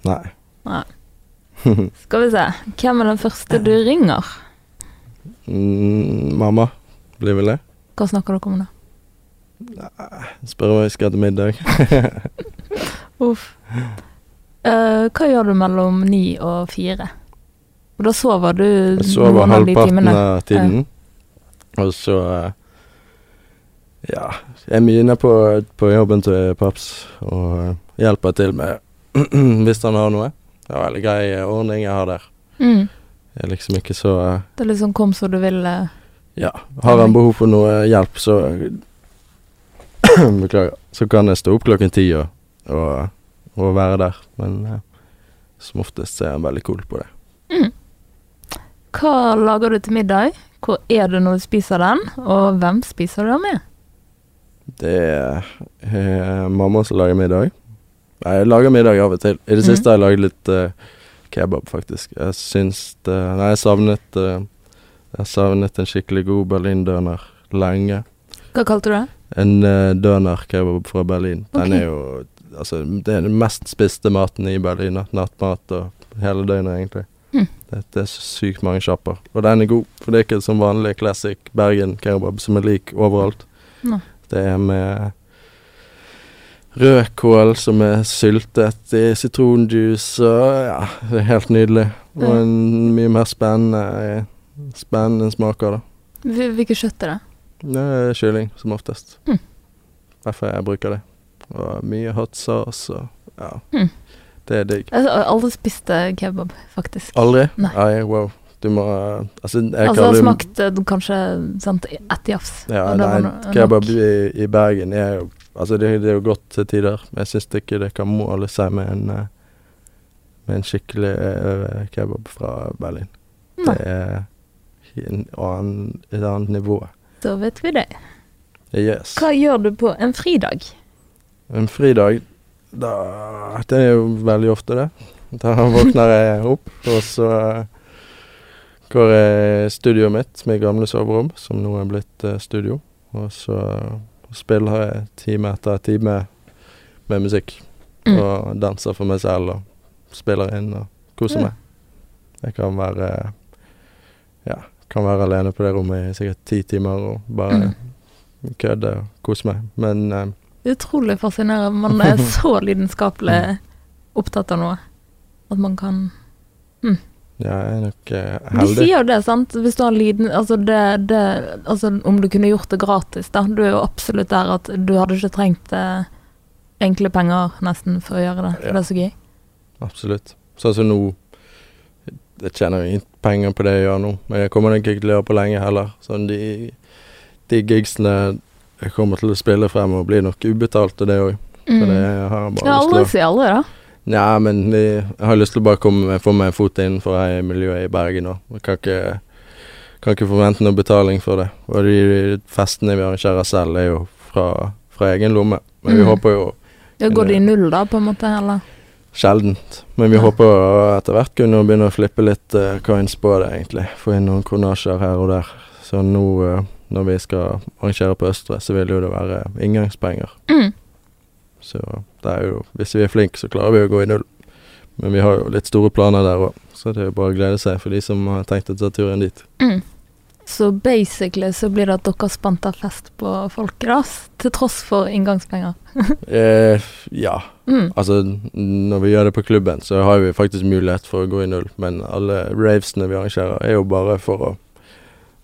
B: Nei.
A: Nei. Skal vi se. Hvem er den første du ringer?
B: mm, mamma blir vel det.
A: Hva snakker dere om da?
B: Spør om jeg skal til middag.
A: Uff. Uh, hva gjør du mellom ni og fire? Og da sover du
B: Jeg sover halvparten av tiden. Og så uh, Ja. Jeg er mye inne på, på jobben til paps og eh, hjelper til med hvis han har noe. Det er en veldig grei eh, ordning jeg har der.
A: Mm.
B: Jeg er liksom ikke så eh,
A: Det er liksom kom så du vil. eh.
B: Ja. Har han behov for noe hjelp, så Beklager. Så kan jeg stå opp klokken ti og, og, og være der. Men eh, som oftest er han veldig cool på det.
A: Mm. Hva lager du til middag? Hvor er du når du spiser den? Og hvem spiser du den med?
B: Det er eh, mamma som lager middag. Jeg lager middag av og til. I det
A: mm.
B: siste har jeg laget litt uh, kebab, faktisk. Jeg syns det Nei, jeg savnet uh, Jeg savnet en skikkelig god berlindøner lenge.
A: Hva kalte du det?
B: En uh, døner-kebab fra Berlin. Den er jo Altså, det er den mest spiste maten i Berlin. Nattmat og hele døgnet, egentlig.
A: Mm.
B: Det, det er så sykt mange sjapper. Og den er god, for det er ikke som vanlig classic Bergen-kebab som er lik overalt.
A: No.
B: Det er med rødkål som er syltet i sitronjuice og ja, det er helt nydelig. Og en mye mer spennende, spennende smaker, da.
A: Hvilket kjøtt er det?
B: Det er kylling, som oftest.
A: Mm.
B: Derfor jeg bruker det. Og mye hot sauce og ja.
A: Mm.
B: Det er digg.
A: Jeg har aldri spist eh, kebab, faktisk.
B: Aldri?
A: Nei.
B: wow. Du må Altså, jeg
A: Altså,
B: kaller det
A: smakt kanskje sant, ett jafs.
B: Ja, nei, kebab i, i Bergen er jo Altså, det, det er jo godt til tider, men jeg syns ikke det kan måle seg med en eh, Med en skikkelig uh, kebab fra Berlin.
A: Nei,
B: Det er en annen, et annet nivå.
A: da vet vi det.
B: Yes.
A: Hva gjør du på en fridag?
B: En fridag, da Det er jo veldig ofte det. Da våkner jeg opp, og så går jeg i studioet mitt, mitt gamle soverom, som nå er blitt uh, studio. Og så spiller jeg time etter time med musikk.
A: Mm.
B: Og danser for meg selv og spiller inn og koser
A: Ja.
B: meg. Jeg kan være Ja, kan være alene på det rommet i sikkert ti timer og bare
A: Mm.
B: kødde og kose meg. Men eh,
A: Utrolig fascinerende. Man er så lidenskapelig opptatt av noe. At man kan
B: jeg er nok eh,
A: De sier jo det, sant. Hvis du har liten Altså, det, det Altså, om du kunne gjort det gratis, da. Du er jo absolutt der at du hadde ikke trengt eh, enkle penger nesten for å gjøre det. For
B: Ja.
A: det er så gøy.
B: Absolutt. Sånn som nå Jeg tjener ingen penger på det jeg gjør nå, men jeg kommer nok ikke til å gjøre på lenge heller. Sånn de, de gigsene jeg kommer til å spille frem og blir nok ubetalt, det òg. Det
A: Mm.
B: jeg har bare lyst
A: aldri
B: til å
A: si aldri, da.
B: Nja, men jeg, jeg har lyst til å bare komme, få meg en fot innenfor her i miljøet i Bergen òg. Jeg kan ikke, kan ikke forvente noe betaling for det. Og de festene vi arrangerer selv, er jo fra, fra egen lomme. Men vi
A: Mm.
B: håper jo Det
A: Ja, Går det i null da, på en måte? eller?
B: Sjeldent. Men vi
A: Ja.
B: håper å etter hvert kunne begynne å flippe litt uh, coins på det, egentlig. Få inn noen kronasjer her og der. Så nå uh, når vi skal arrangere på Østre, så vil jo det være inngangspenger.
A: Mm.
B: Så det er jo Hvis vi er flinke, så klarer vi å gå i null. Men vi har jo litt store planer der òg, så det er jo bare å glede seg for de som har tenkt å ta turen dit.
A: Mm. Så basically så blir det at dere spanter fest på folket, til tross for inngangspenger.
B: Eh, ja.
A: Mm.
B: Altså, når vi gjør det på klubben, så har vi faktisk mulighet for å gå i null. Men alle ravesene vi arrangerer, er jo bare for å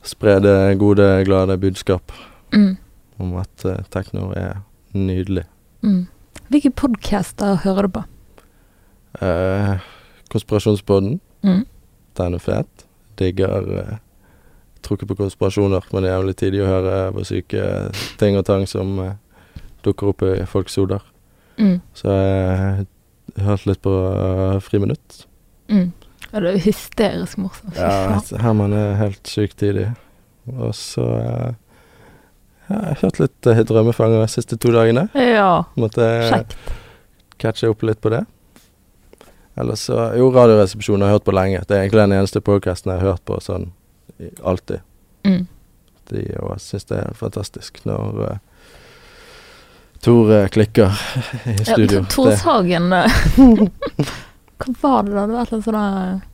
B: spre det gode, glade budskap
A: Mm.
B: om at uh, tekno er nydelig.
A: Mm. Hvilke podcaster hører du på?
B: Eh, Konspirasjonspodden,
A: Mm.
B: den er fet. Digger eh, Tror ikke på konspirasjoner, men det er jævlig tidlig å høre hvor syke ting og tang som eh, dukker opp i folks hoder.
A: Mm.
B: Så jeg har hørt litt på uh, Friminutt.
A: Mm. Ja, det er hysterisk morsomt.
B: Ja. Herman er helt sykt tidlig. Og så eh, ja, Jeg har hørt litt uh, Drømmefanger de siste to dagene.
A: Ja,
B: Måtte
A: kjekt.
B: catche opp litt på det. Ellers så Jo, Radioresepsjonen har jeg hørt på lenge. Det er egentlig den eneste podkasten jeg har hørt på sånn alltid.
A: Mm.
B: De og syns det er fantastisk når uh, Tor eh, klikker i studio. Ja,
A: Torshagen eh, Hva var det da? Det var et eller annet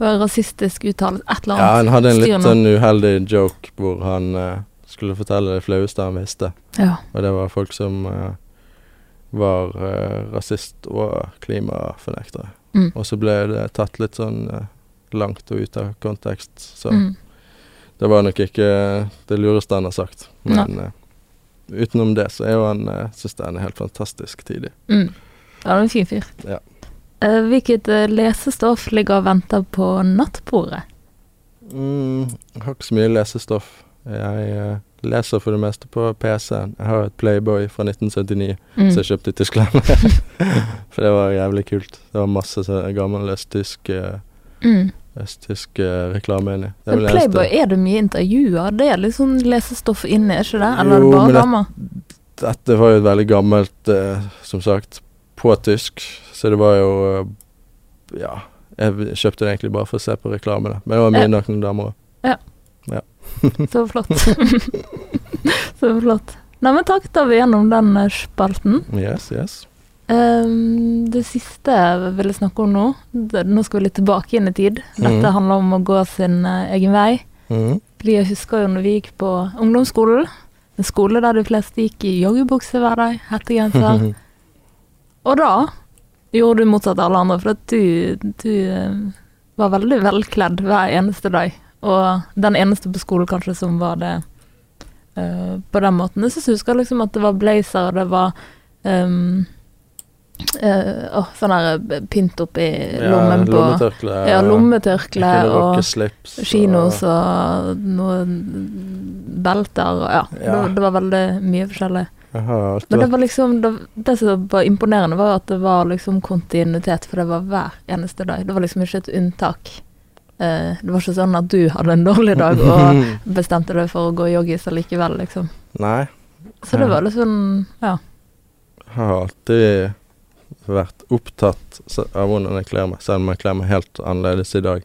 A: sånn rasistisk uttalelse? et eller
B: Ja, han hadde en litt sånn uheldig joke hvor han eh, skulle fortelle det flaueste han visste.
A: Ja.
B: Og det var folk som uh, var uh, rasist og klimafornektere.
A: Mm.
B: Og så ble det tatt litt sånn uh, langt og ut av kontekst. Så
A: Mm.
B: det var nok ikke det lureste han har sagt. Men uh, utenom det så er jo han uh, Syns han er helt fantastisk tidlig.
A: Mm. Ja, en fin fyr.
B: Ja.
A: Hvilket lesestoff ligger og venter på nattbordet?
B: Mm, jeg har ikke så mye lesestoff. Jeg eh, leser for det meste på PC-en. Jeg har et Playboy fra 1979
A: Mm.
B: som jeg kjøpte i Tyskland. for det var jævlig kult. Det var masse gammel østtysk eh,
A: Mm.
B: østtysk eh, reklame inni.
A: Men Playboy, er det mye intervjuer? Det er sånn lesestoff inni, er ikke det? Eller er det bare
B: gammel? det- Dette var jo et veldig gammelt, eh, som sagt, på tysk. Så det var jo Ja. Jeg kjøpte det egentlig bare for å se på reklame Men det var mye
A: Ja.
B: nakne damer òg.
A: Så flott. Så flott. Nei, men takk, da vi gjennom den eh, spalten.
B: Yes, yes.
A: Um, det siste jeg ville snakke om nå Nå skal vi litt tilbake inn i tid. Dette
B: mm.
A: handler om å gå sin uh, egen vei. Mm. Jeg husker jo når vi gikk på ungdomsskolen. En skole der de fleste gikk i joggebukse hver dag, hettegenser. Og da gjorde du motsatt av alle andre, for at du, du uh, var veldig velkledd hver eneste dag. Og den eneste på skolen kanskje som var det uh, på den måten. Så jeg husker liksom at det var blazer, og det var um, åh, sånn der pynt oppi lommen på
B: lommetørkle.
A: Ja, lommetørkle og
B: slips.
A: kinos og noen belter og ja.
B: Ja.
A: Det, det var veldig mye forskjellig.
B: Aha,
A: Men det var liksom Det, det som var imponerende, var at det var liksom kontinuitet, for det var hver eneste dag. Det var liksom ikke et unntak. Eh, det var ikke sånn at du hadde en dårlig dag og bestemte deg for å gå joggis allikevel, liksom.
B: Nei.
A: Så det var litt sånn Ja.
B: Jeg har alltid vært opptatt av hvordan jeg kler meg, selv om jeg kler meg helt annerledes i dag.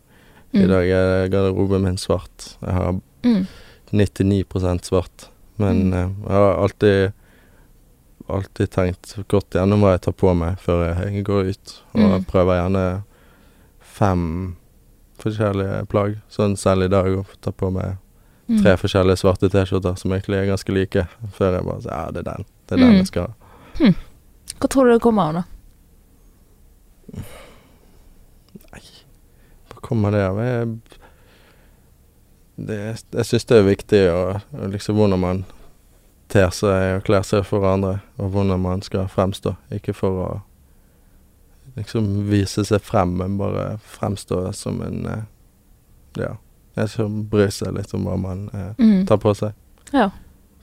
B: I
A: Mm.
B: dag er garderoben min svart. Jeg har
A: Mm.
B: 99% svart. Men
A: Mm.
B: eh, jeg har alltid alltid tenkt godt gjennom hva jeg tar på meg før jeg går ut. Og
A: Mm.
B: jeg prøver gjerne fem forskjellige plagg. Sånn selv i dag å ta på meg
A: Mm.
B: tre forskjellige svarte T-skjorter som egentlig er ganske like, før jeg bare sier ja, det er den. Det er den
A: Mm.
B: jeg skal ha.
A: Hva tror du det kommer av, da?
B: Hva kommer det av? Jeg, det, jeg syns det er viktig å liksom hvordan man ter seg og kler seg for andre, og hvordan man skal fremstå. Ikke for å liksom vise seg frem, men bare fremstå som en eh, Ja, en som bryr seg litt om hva man eh,
A: Mm.
B: tar på seg.
A: Ja.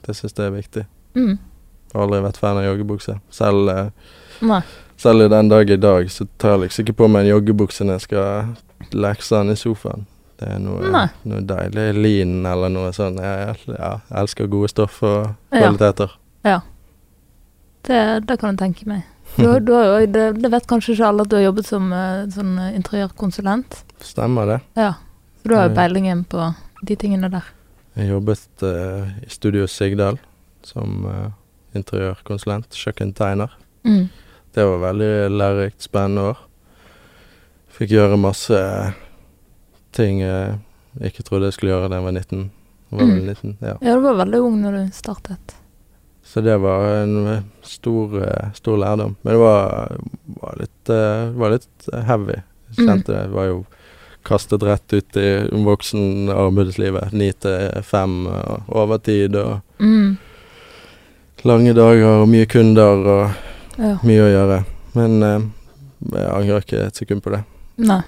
B: Det syns jeg er viktig.
A: Mm.
B: Jeg har aldri vært fan av joggebukse. Selv eh. Selv den dag i dag så tar jeg liksom ikke på meg en joggebukse når jeg skal lekse den i sofaen. Det er noe,
A: Nei.
B: noe deilig lin eller noe sånt. Jeg, ja, jeg elsker gode stoff og
A: Ja.
B: kvaliteter.
A: Det, det kan jeg tenke meg. Du, du har jo, det, det vet kanskje ikke alle at du har jobbet som eh, sånn eh, interiørkonsulent.
B: Stemmer det.
A: Ja. Så du har jo
B: Mm.
A: peilingen på de tingene der.
B: Jeg jobbet uh, i Studio Sigdal som uh, interiørkonsulent, kjøkkentegner.
A: Mm.
B: Det var veldig lærerikt, spennende år. Fikk gjøre masse ting jeg ikke trodde jeg skulle gjøre da jeg var 19. Jeg var
A: Mm.
B: 19, ja.
A: Ja, du var veldig ung når du startet.
B: Så det var en eh, stor, eh, stor lærdom. Men det var, var litt, eh, var litt heavy. Jeg
A: Mm.
B: kjente det. Var jo kastet rett ut i voksenarbeidslivet. Ni til fem og overtid og
A: Mm.
B: lange dager og mye kunder og
A: Ja.
B: mye å gjøre. Men eh, jeg angrer ikke et sekund på det.
A: Nei.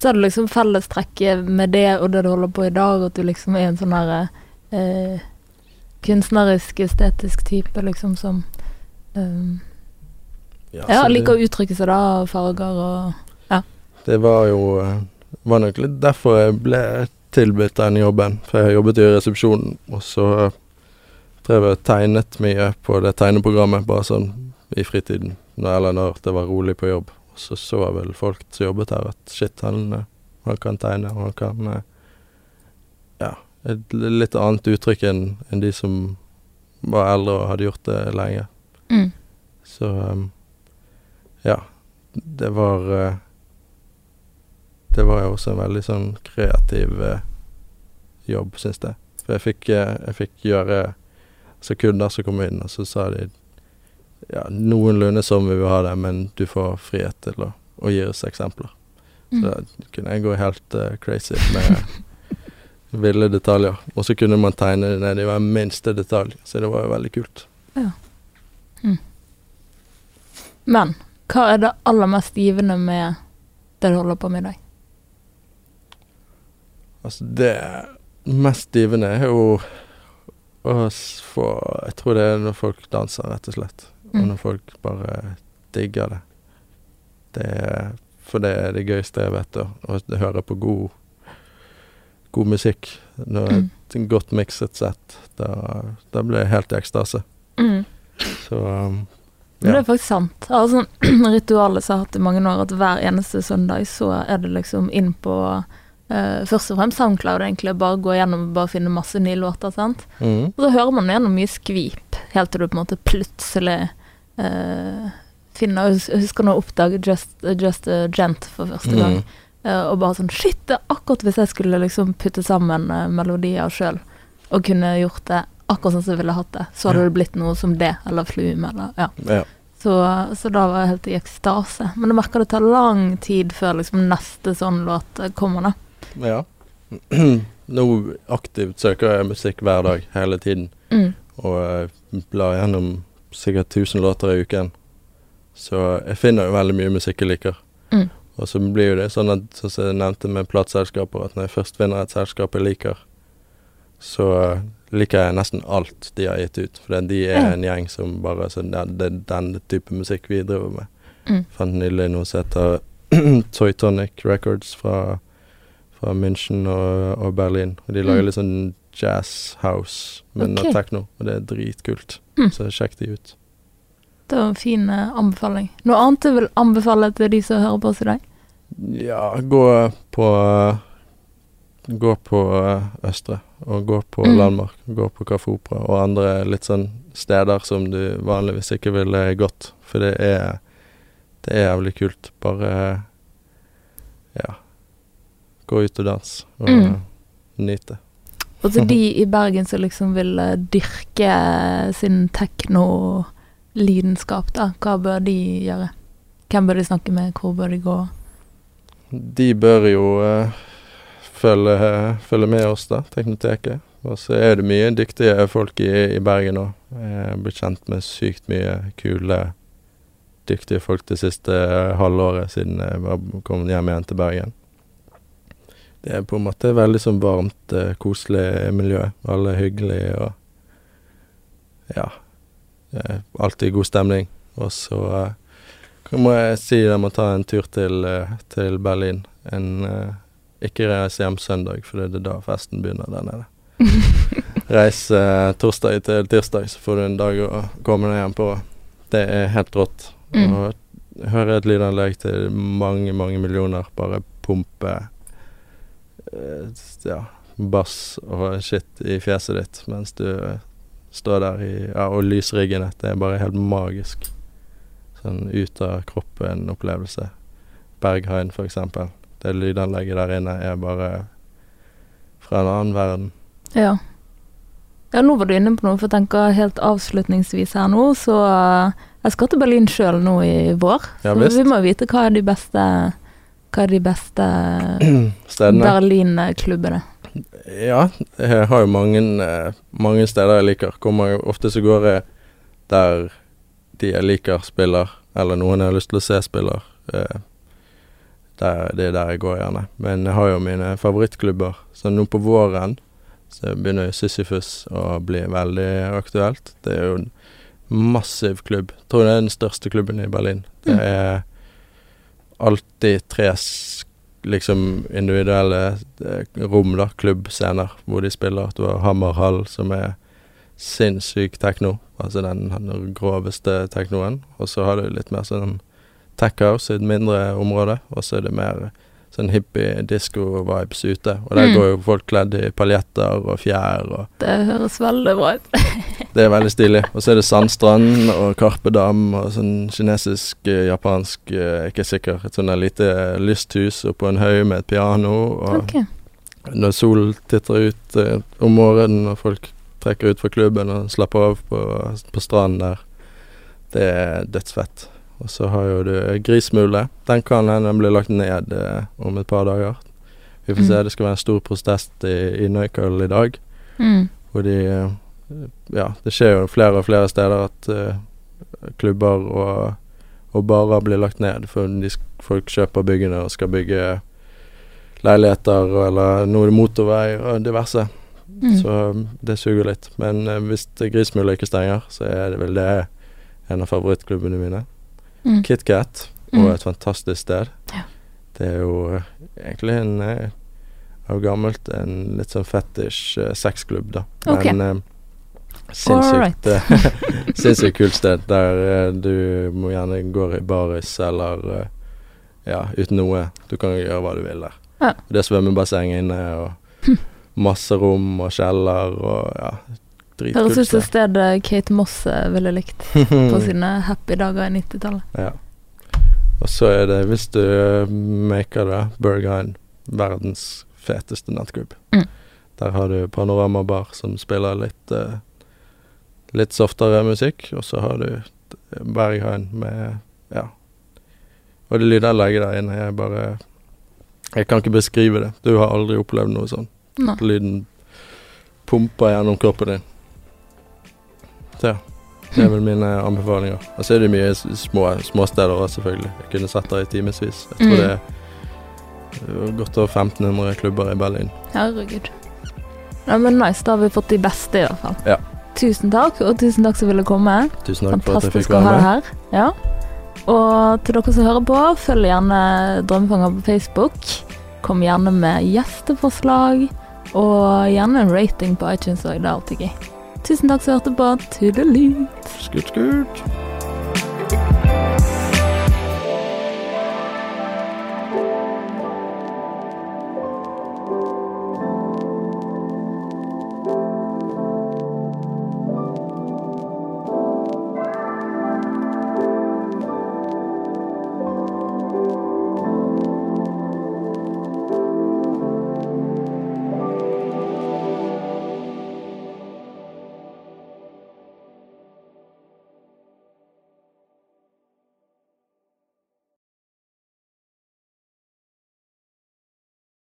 A: Så er det liksom fellestrekket med det og det du holder på i dag, at du liksom er en sånn her eh, kunstnerisk, estetisk type, liksom, som um, Ja,
B: ja,
A: liker å uttrykke seg da, farger og
B: det var jo eh, var nok litt derfor jeg ble tilbudt den jobben. For jeg jobbet i resepsjonen, og så drev jeg og tegnet mye på det tegneprogrammet, bare sånn i fritiden. Eller når det var rolig på jobb. Og så så vel folk som jobbet her at shit, han, eh, han kan tegne, han kan eh, Ja, et litt annet uttrykk enn en de som var eldre og hadde gjort det lenge.
A: mm.
B: Så um, ja, det var uh, Det var jo også en veldig sånn kreativ uh, jobb, syns jeg. For jeg fikk, uh, jeg fikk gjøre Så kunder som kom inn, og så sa de ja, noenlunde som vi vil ha det, men du får frihet til å, å gi oss eksempler. Så
A: Mm.
B: da kunne jeg gå helt crazy med ville detaljer. Og så kunne man tegne det ned i hver minste detalj, så det var jo veldig kult.
A: Men hva er det aller mest givende med det du holder på med i dag?
B: Altså, det mest givende er jo å få Jeg tror det er når folk danser, rett og slett. Og
A: Mm.
B: når folk bare digger det. det for det er det gøyeste jeg vet. Å høre på god, god musikk. Når
A: Mm.
B: et godt mikset sett. Da, da blir jeg helt i ekstase.
A: Mm.
B: Så um,
A: Men det er faktisk sant. Altså, ritualet som jeg har hatt i mange år, at hver eneste søndag så er det liksom inn på uh, først og fremst SoundCloud, egentlig. Bare gå gjennom og bare finne masse nye låter. sant?
B: Mm.
A: Og så hører man gjennom mye skvip, helt til du på en måte plutselig uh, finner Jeg husker når jeg oppdaget Just, Just a Gent for første gang.
B: Mm.
A: Eh, og bare sånn Shit, det er akkurat hvis jeg skulle liksom putte sammen uh, melodier sjøl, og kunne gjort det akkurat sånn som jeg ville hatt det, så hadde det blitt noe som det, eller Flume, eller ja.
B: Ja.
A: Så, så da var jeg helt i ekstase. Men jeg merker det tar lang tid før liksom neste sånn låt eh, kommer, da.
B: ja. Nå aktivt søker jeg musikk hver dag, hele tiden.
A: Mm.
B: og jeg blar gjennom sikkert 1000 låter i uken. Så jeg finner jo veldig mye musikk jeg liker.
A: Mm.
B: Og så blir jo det sånn at, som jeg nevnte med plateselskaper, at når jeg først finner et selskap jeg liker, så eh, liker jeg nesten alt de har gitt ut. For de er en gjeng som bare så Det er den type musikk vi driver med.
A: Mm.
B: Fant nylig noe som heter Toy Tonic Records fra, fra München og, og Berlin. Og de lager
A: Mm.
B: litt sånn jazz house, men
A: Ok.
B: okay. techno. Og det er dritkult.
A: Mm.
B: Så sjekk de ut.
A: Det var en fin eh, anbefaling. Noe annet du vil anbefale til de som hører på oss i dag?
B: Ja, gå på Gå på eh, Østre, og gå på
A: Mm.
B: Landmark, gå på Kaffe Opera og andre litt sånn steder som du vanligvis ikke ville gått. For det er Det er jævlig kult. Bare Ja. Gå ut og dans, og
A: Mm.
B: nyte.
A: Og til de i Bergen som liksom vil eh, dyrke sin tekno-lidenskap, da, hva bør de gjøre? Hvem bør de snakke med, hvor bør de gå?
B: De bør jo uh, følge, følge med oss, da, Teknoteket. Og så er det mye dyktige folk i, i Bergen òg. Blitt kjent med sykt mye kule, dyktige folk det siste eh, halvåret siden jeg kommet hjem igjen til Bergen. Det er på en måte veldig sånn varmt, eh, koselig miljø. Alle er hyggelige og Ja. Er alltid god stemning. Og så eh, må jeg si jeg må ta en tur til, eh, til Berlin. En, eh, ikke reise hjem søndag, for det er da festen begynner der nede. Reis eh, torsdag til tirsdag, så får du en dag å komme deg hjem på. Det er helt rått.
A: Mm.
B: Og høre et lydanlegg til mange, mange millioner bare pumpe eh, ja, bass og shit i fjeset ditt mens du står der i Ja, og lysriggene. Det er bare helt magisk. Sånn ut av kroppen-opplevelse. Berghain, for eksempel. Det lydanlegget der inne er bare fra en annen verden.
A: Ja. Ja, nå var du inne på noe, for jeg tenker helt avslutningsvis her nå, så eh, Jeg skal til Berlin sjøl nå i vår,
B: Ja
A: så vi må vite hva er de beste Hva er de beste Berlin-klubbene.
B: Ja, jeg har jo mange, eh, mange steder jeg liker. Kommer Ofte så går jeg der de jeg liker spiller, eller noen jeg har lyst til å se spiller. Eh, der, det er der jeg går gjerne. Men jeg har jo mine favorittklubber. Så nå på våren så begynner Sisyfus å bli veldig aktuelt. Det er jo en massiv klubb. Jeg tror det er den største klubben i Berlin. Det
A: Mm.
B: er alltid tre liksom individuelle eh, rom, da, klubbscener, hvor de spiller. Du har Hammerhall, som er sinnssyk tekno, altså den, den groveste teknoen. Og så har du litt mer sånn tech house i et mindre område, og så er det mer sånn hippie disco-vibes ute. Og der
A: Mm.
B: går jo folk kledd i paljetter og fjær, og
A: Det høres veldig bra ut.
B: det er veldig stilig. Og så er det Sandstrand og Karpe Dam og sånn kinesisk, eh, japansk, eh, ikke sikker, et sånn lite lysthus oppå en haug med et piano. Og
A: okay.
B: når solen titter ut eh, om morgenen og folk trekker ut fra klubben og slapper av på, på stranden der, det er dødsfett. Og så har jo du Grismule. Den kan hende den blir lagt ned eh, om et par dager. Vi får
A: Mm.
B: se. Det skal være en stor protest i, i Neukölln i dag.
A: Mm.
B: Hvor de eh, Ja, det skjer jo flere og flere steder at eh, klubber og, og barer blir lagt ned. For de, folk kjøper byggene og skal bygge leiligheter og- eller noe motorvei og diverse.
A: Mm.
B: Så um, det suger litt. Men eh, hvis Grismule ikke stenger, så er det vel det en av favorittklubbene mine.
A: Mm.
B: KitKat,
A: Mm.
B: og et fantastisk sted.
A: Ja.
B: Det er jo eh, egentlig en eh, av gammelt en litt sånn fetisj uh, sexklubb, da.
A: Okay.
B: Men uh, sinnssykt eh, Sinnssykt kult sted der uh, du må gjerne gå i baris eller eh, ja, uten noe. Du kan gjøre hva du vil der.
A: Ja.
B: Det er svømmebasseng inne og masse rom og kjeller og ja,
A: Høres
B: dritkult
A: ut som et sted eh, Kate Moss eh, ville likt på sine happy dager i 90-tallet.
B: Ja. Og så er det, hvis du uh, maker det, Berghain, verdens feteste nattklubb.
A: Mm.
B: Der har du Panoramabar som spiller litt uh, litt softere musikk, og så har du Berghain med Ja. Og det lydanlegget der inne er bare Jeg kan ikke beskrive det. Du har aldri opplevd noe sånn. Lyden pumper gjennom kroppen din. Så. Det er vel mine anbefalinger. Og så er det mye s- små småsteder òg, selvfølgelig. Jeg kunne sett der i timevis. Jeg tror
A: Mm.
B: det er godt over 1500 klubber i Berlin.
A: Herregud. Ja, men nice, da har vi fått de beste, i hvert fall.
B: Ja.
A: Tusen takk, og tusen takk som ville komme.
B: Tusen takk for at jeg fikk være med.
A: Ja. Og til dere som hører på, følg gjerne Drømmefanger på Facebook. Kom gjerne med gjesteforslag, og gjerne en rating på iTunes òg. Det er alltid gøy. Tusen takk som hørte på. Tudelut.
B: Skutt, skutt!